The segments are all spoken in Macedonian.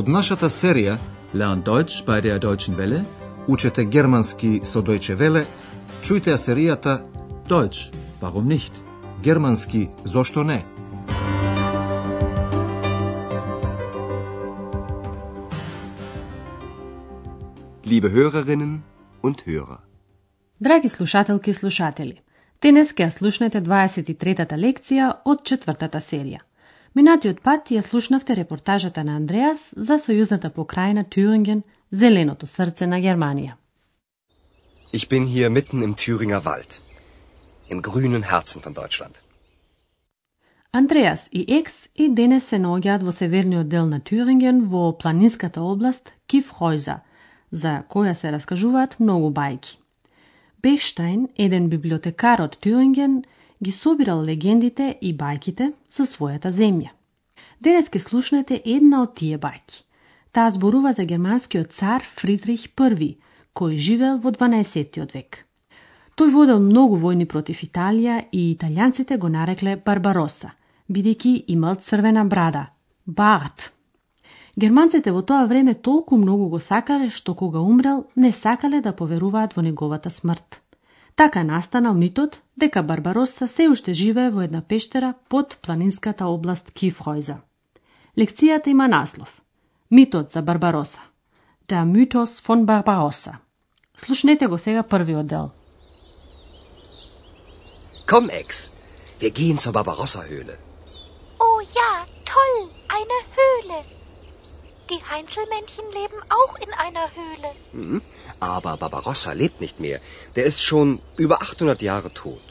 Од нашата серија Lernt Deutsch bei der Deutschen Welle. Учете германски со Deutsche Welle, чујте ја серијата Deutsch, warum nicht? Германски зошто не? Liebe Hörerinnen und Hörer. Драги слушателки и слушатели, денес ќе ја слушнете 23-та лекција од четвртата серија. Минатиот пат ја слушнавте репортажата на Андреас за сојузната покрајна Тюринген, зеленото срце на Германија. Ich bin hier mitten im Thüringer Wald, im grünen Herzen von Deutschland. Андреас и Екс и денес се наоѓаат во северниот дел на Тюринген во планинската област Кифхойза, за која се раскажуваат многу бајки. Бехштайн, еден библиотекар од Тюринген, ги собирал легендите и бајките со својата земја. Денес ке слушнете една од тие бајки. Таа зборува за германскиот цар Фридрих I, кој живеел во 12 век. Тој водел многу војни против Италија и италијанците го нарекле Барбароса, бидејќи имал црвена брада, Барт. Германците во тоа време толку многу го сакале што кога умрел не сакале да поверуваат во неговата смрт. Така настанал митот дека Барбароса се уште живее во една пештера под планинската област Кифхойза. Лекцијата има наслов Митот за Барбароса. Der Mythos von Barbarossa. Слушнете го сега првиот дел. Komm, Ex, wir gehen zur Barbarossa-Höhle. Oh ja, toll, eine Höhle. Die Heinzelmännchen leben auch in einer Höhle. Hm, aber Barbarossa lebt nicht mehr. Der ist schon über 800 Jahre tot.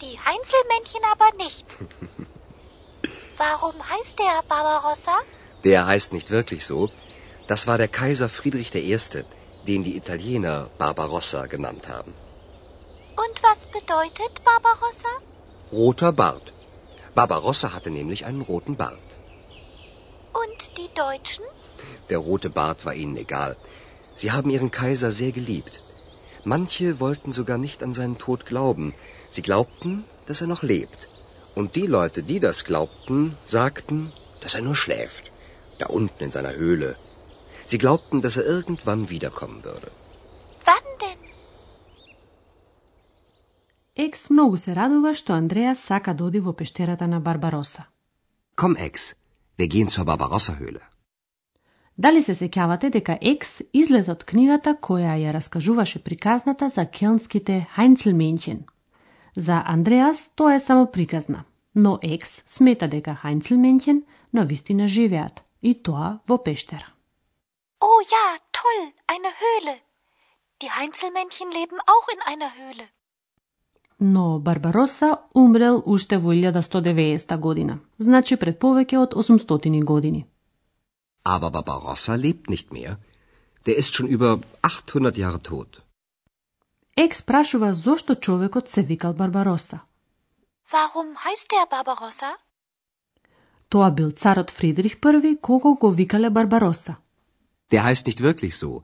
Die Heinzelmännchen aber nicht. Warum heißt der Barbarossa? Der heißt nicht wirklich so. Das war der Kaiser Friedrich I., den die Italiener Barbarossa genannt haben. Und was bedeutet Barbarossa? Roter Bart. Barbarossa hatte nämlich einen roten Bart. Und die Deutschen? Der rote Bart war ihnen egal. Sie haben ihren Kaiser sehr geliebt. Manche wollten sogar nicht an seinen Tod glauben. Sie glaubten, dass er noch lebt. Und die Leute, die das glaubten, sagten, dass er nur schläft. Da unten in seiner Höhle. Sie glaubten, dass er irgendwann wiederkommen würde. Wann denn? Екс многу се радува што Андреас сака да оди во пештерата на Барбароса. Komm, Ex, wir gehen zur Barbarossa-Höhle. Дали се сеќавате дека Екс излезе од книгата која ја раскажуваше приказната за келнските Хайнцелменчен? За Андреас тоа е само приказна, но Екс смета дека Хайнцелменчен на вистина живеат, и тоа во пештера. Oh ja, toll, eine Höhle. Die Heinzelmännchen leben auch in einer Höhle. Но Барбароса умрел уште во 1190 година, значи пред повеќе од 800 години. Aber Barbarossa lebt nicht mehr. Der ist schon über 800 Jahre tot. Екс прашува зошто човекот се викал Барбароса. Warum heißt der Barbarossa? Тоа бил царот Фридрих I, кого го викале Барбароса. Der heißt nicht wirklich so.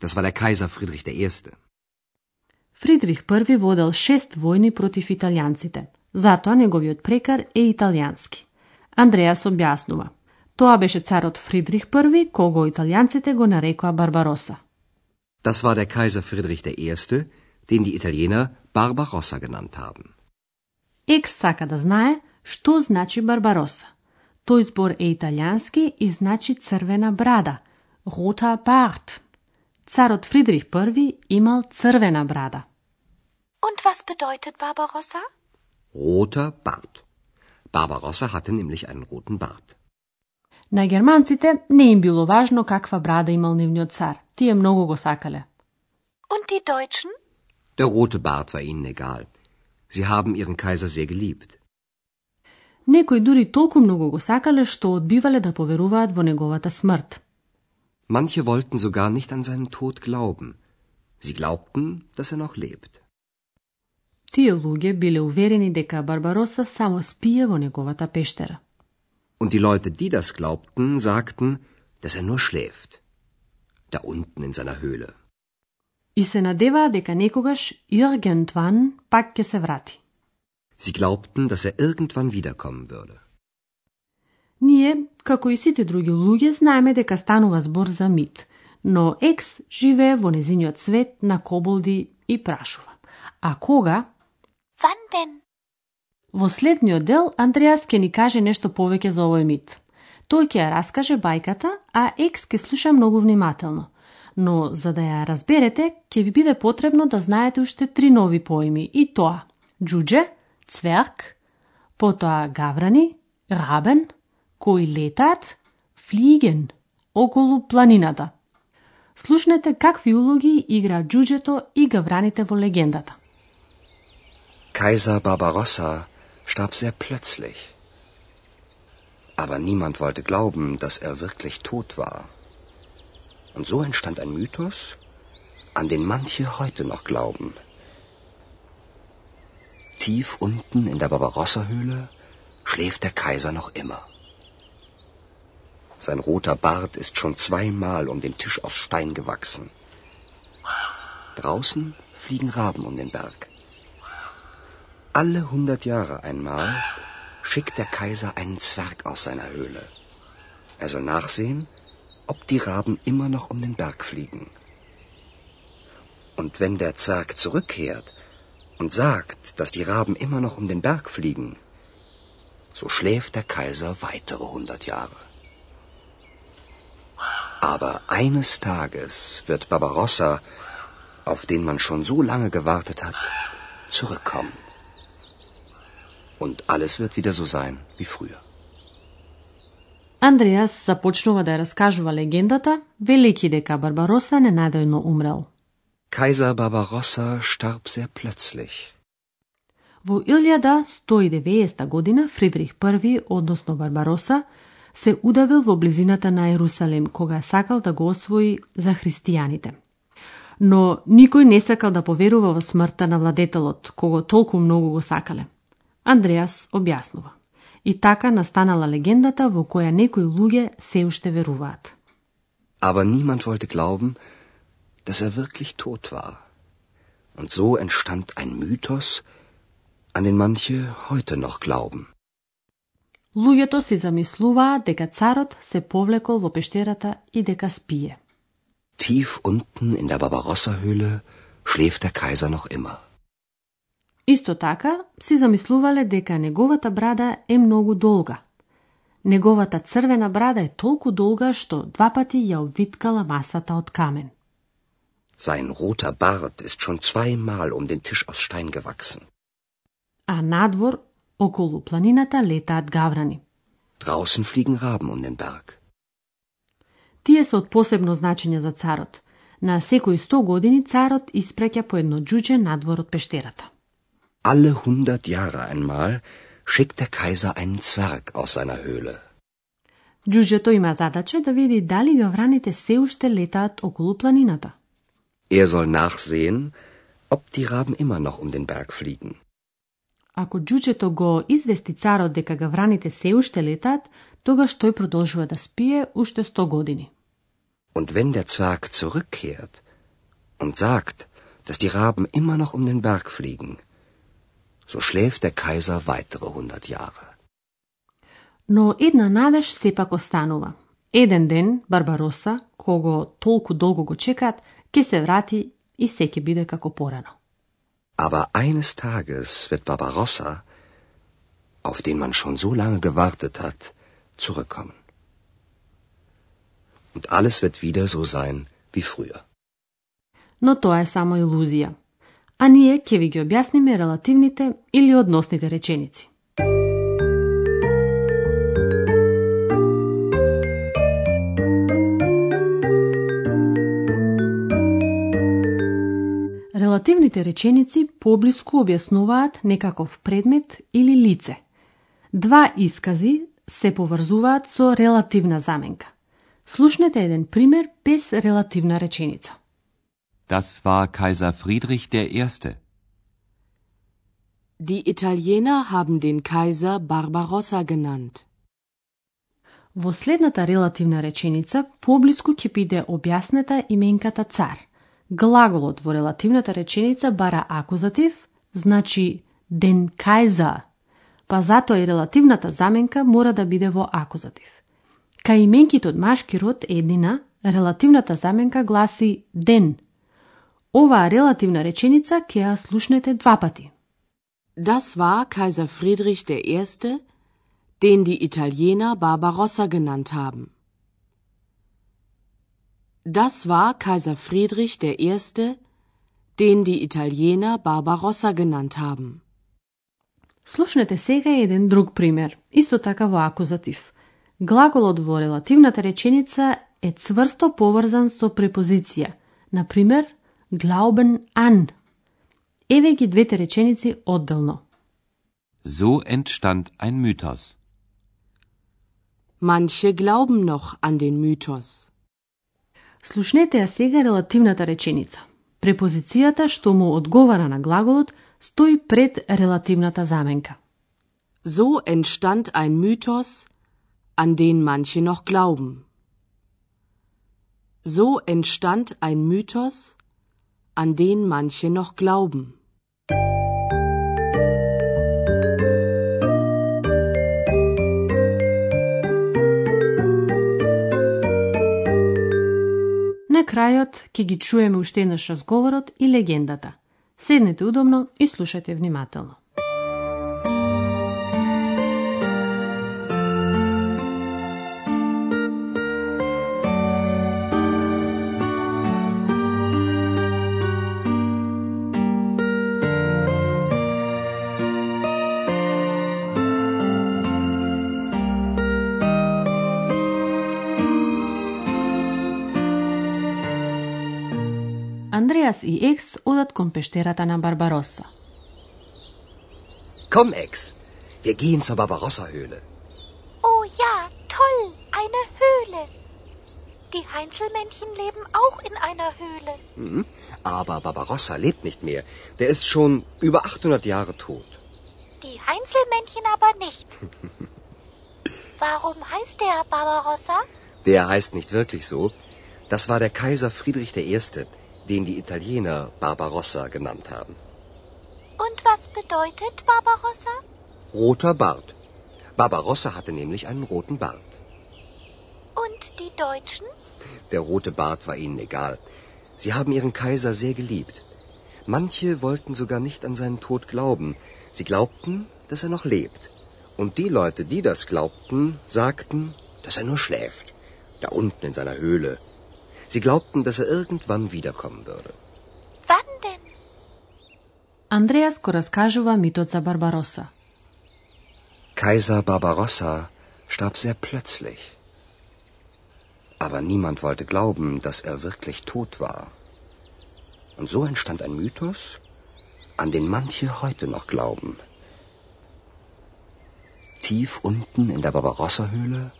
Das war der Kaiser Friedrich I. Фридрих I водел шест војни против италијанците, затоа неговиот прекар е италијански. Андреас објаснува. Тоа беше царот Фридрих I, кого италијанците го нарекоа Барбароса. Das war der Kaiser Friedrich I., den die Italiener Barbarossa genannt haben. Екс сака да знае што значи Барбароса. Тој збор е италијански и значи црвена брада, рота барт. Царот Фридрих I имал црвена брада. Und was bedeutet Barbarossa? Roter Bart. Barbarossa hatte nämlich einen roten Bart. На германците не им било важно каква брада имал нивниот цар. Тие многу го сакале. Und die Deutschen? Der rote Bart war ihnen egal. Sie haben ihren Kaiser sehr geliebt. Некои дури толку многу го сакале што одбивале да поверуваат во неговата смрт. Manche wollten sogar nicht an seinen Tod glauben. Sie glaubten, dass er noch lebt. Тие луѓе биле уверени дека Барбароса само спие во неговата пештера. Und die Leute, die das glaubten, sagten, dass er nur schläft. Da unten in seiner Höhle. И се надеваа дека некогаш irgendwann пак ќе се врати. Sie glaubten, dass er irgendwann wiederkommen würde. Ние, како и сите други луѓе, знаеме дека станува збор за мит, но Екс живее во незиниот свет на коболди и прашува. А кога? Wann denn? Во следниот дел Андреас ќе ни каже нешто повеќе за овој мит. Тој ќе ја раскаже бајката, а Екс ќе слуша многу внимателно. Но за да ја разберете, ќе ви биде потребно да знаете уште три нови поими и тоа джудже, цверк, потоа гаврани, рабен, кои летаат, флиген, околу планината. Слушнете какви улоги игра джуджето и гавраните во легендата. Кајза Барбароса starb sehr plötzlich. Aber niemand wollte glauben, dass er wirklich tot war. Und so entstand ein Mythos, an den manche heute noch glauben. Tief unten in der Barbarossa-Höhle schläft der Kaiser noch immer. Sein roter Bart ist schon zweimal um den Tisch aus Stein gewachsen. Draußen fliegen Raben um den Berg. Alle hundert Jahre einmal schickt der Kaiser einen Zwerg aus seiner Höhle. Er soll nachsehen, ob die Raben immer noch um den Berg fliegen. Und wenn der Zwerg zurückkehrt und sagt, dass die Raben immer noch um den Berg fliegen, so schläft der Kaiser weitere hundert Jahre. Aber eines Tages wird Barbarossa, auf den man schon so lange gewartet hat, zurückkommen. Und alles wird wieder so sein wie früher. Андреас започнува да ја раскажува легендата, велики дека Барбароса ненадојно умрел. Kaiser Barbarossa starb sehr plötzlich. Во 1190 година Фридрих I, односно Барбароса, се удавил во близината на Ерусалим, кога сакал да го освои за христијаните. Но никој не сакал да поверува во смртта на владетелот, кого толку многу го сакале. Андреас објаснува. И така настанала легендата во која некои луѓе се уште веруваат. Aber niemand wollte glauben, dass er wirklich tot war. Und so entstand ein Mythos, an den manche heute noch glauben. Луѓето си замислуваат дека царот се повлекол во пештерата и дека спие. Tief unten in der Barbarossa-Höhle schläft der Kaiser noch immer. Исто така си замислувале дека неговата брада е многу долга. Неговата црвена брада е толку долга што два пати ја обвиткала масата од камен. Sein roter Bart ist schon zweimal um den Tisch aus Stein gewachsen. А надвор, околу планината, летаат гаврани. Draußen fliegen Raben um den Berg. Тие се од посебно значење за царот. На секои 100 години царот испраќа по едно џуџе надвор од пештерата. Alle hundert Jahre einmal schickt der Kaiser einen Zwerg aus seiner Höhle. Џуџето има задача да види дали гавраните се уште летаат околу планината. Er soll nachsehen, ob die Raben immer noch um den Berg fliegen. Ако џуџето го извести царот дека гавраните се уште летаат, тогаш тој продолжува да спие уште 100 години. Und wenn der Zwerg zurückkehrt und sagt, dass die Raben immer noch um den Berg fliegen, so schläft der Kaiser weitere hundert Jahre. Но една надеж сепак останува. Еден ден Барбароса, кого толку долго го чекаат, ќе се врати и се ќе биде како порано. Aber eines Tages wird Barbarossa, auf den man schon so lange gewartet hat, zurückkommen. Und alles wird wieder so sein wie früher. Но тоа е само илузија. А ние ќе ви ги објасниме релативните или односните реченици. Релативните реченици поблиску објаснуваат некаков предмет или лице. Два искази се поврзуваат со релативна заменка. Слушнете еден пример без релативна реченица. Das war Kaiser Friedrich der Erste. Die Italiener haben den Kaiser Barbarossa genannt. Во следната релативна реченица поблиску ќе биде објаснета именката цар. Глаголот во релативната реченица бара акузатив, значи den Kaiser, па затоа и релативната заменка мора да биде во акузатив. Кај именките од машки род еднина, релативната заменка гласи ден. Оваа релативна реченица ќе ја слушнете два пати. Das war Kaiser Friedrich I., den die Italiener Barbarossa genannt haben. Das war Kaiser Friedrich I., den die Italiener Barbarossa genannt haben. Слушнете сега еден друг пример, исто така во акузатив. Глаголот во релативната реченица е цврсто поврзан со препозиција. Например, glauben an. Еве ги двете реченици одделно. So entstand ein Mythos. Manche glauben noch an den Mythos. Слушнете ја сега релативната реченица. Препозицијата што му одговара на глаголот стои пред релативната заменка. So entstand ein Mythos, an den manche noch glauben. So entstand ein Mythos, an den manche noch glauben. На крајот ќе ги чуеме уште еднаш разговорот и легендата. Седнете удобно и слушајте внимателно. Andreas EX oder Compesteratan am Barbarossa. Komm, Ex, wir gehen zur Barbarossa-Höhle. Oh ja, toll, eine Höhle. Die Heinzelmännchen leben auch in einer Höhle. Hm? Aber Barbarossa lebt nicht mehr. Der ist schon über 800 Jahre tot. Die Heinzelmännchen aber nicht. Warum heißt der Barbarossa? Der heißt nicht wirklich so. Das war der Kaiser Friedrich I., den die Italiener Barbarossa genannt haben. Und was bedeutet Barbarossa? Roter Bart. Barbarossa hatte nämlich einen roten Bart. Und die Deutschen? Der rote Bart war ihnen egal. Sie haben ihren Kaiser sehr geliebt. Manche wollten sogar nicht an seinen Tod glauben. Sie glaubten, dass er noch lebt. Und die Leute, die das glaubten, sagten, dass er nur schläft. Da unten in seiner Höhle. Sie glaubten, dass er irgendwann wiederkommen würde. Wann denn? Andreas Koraskajewa Mitoza Barbarossa. Kaiser Barbarossa starb sehr plötzlich. Aber niemand wollte glauben, dass er wirklich tot war. Und so entstand ein Mythos, an den manche heute noch glauben. Tief unten in der Barbarossa-Höhle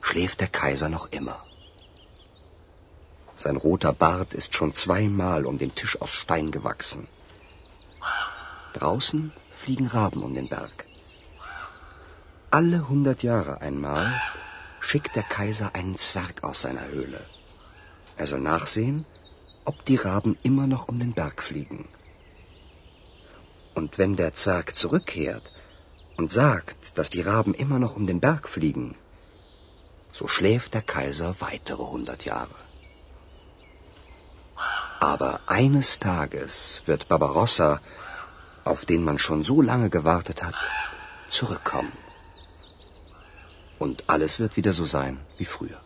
schläft der Kaiser noch immer. Sein roter Bart ist schon zweimal um den Tisch aus Stein gewachsen. Draußen fliegen Raben um den Berg. Alle hundert Jahre einmal schickt der Kaiser einen Zwerg aus seiner Höhle. Er soll nachsehen, ob die Raben immer noch um den Berg fliegen. Und wenn der Zwerg zurückkehrt und sagt, dass die Raben immer noch um den Berg fliegen, so schläft der Kaiser weitere hundert Jahre. Aber eines Tages wird Barbarossa, auf den man schon so lange gewartet hat, zurückkommen. Und alles wird wieder so sein wie früher.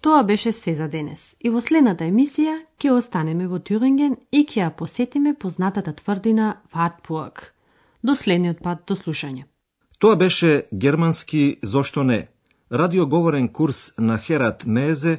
Тоа беше се за денес. И во следната емисија ќе останеме во Тюринген и ќе ја посетиме познатата тврдина Вартпуак. До следниот пат до слушање. Тоа беше германски Зошто не? Радиоговорен курс на Херат Мезе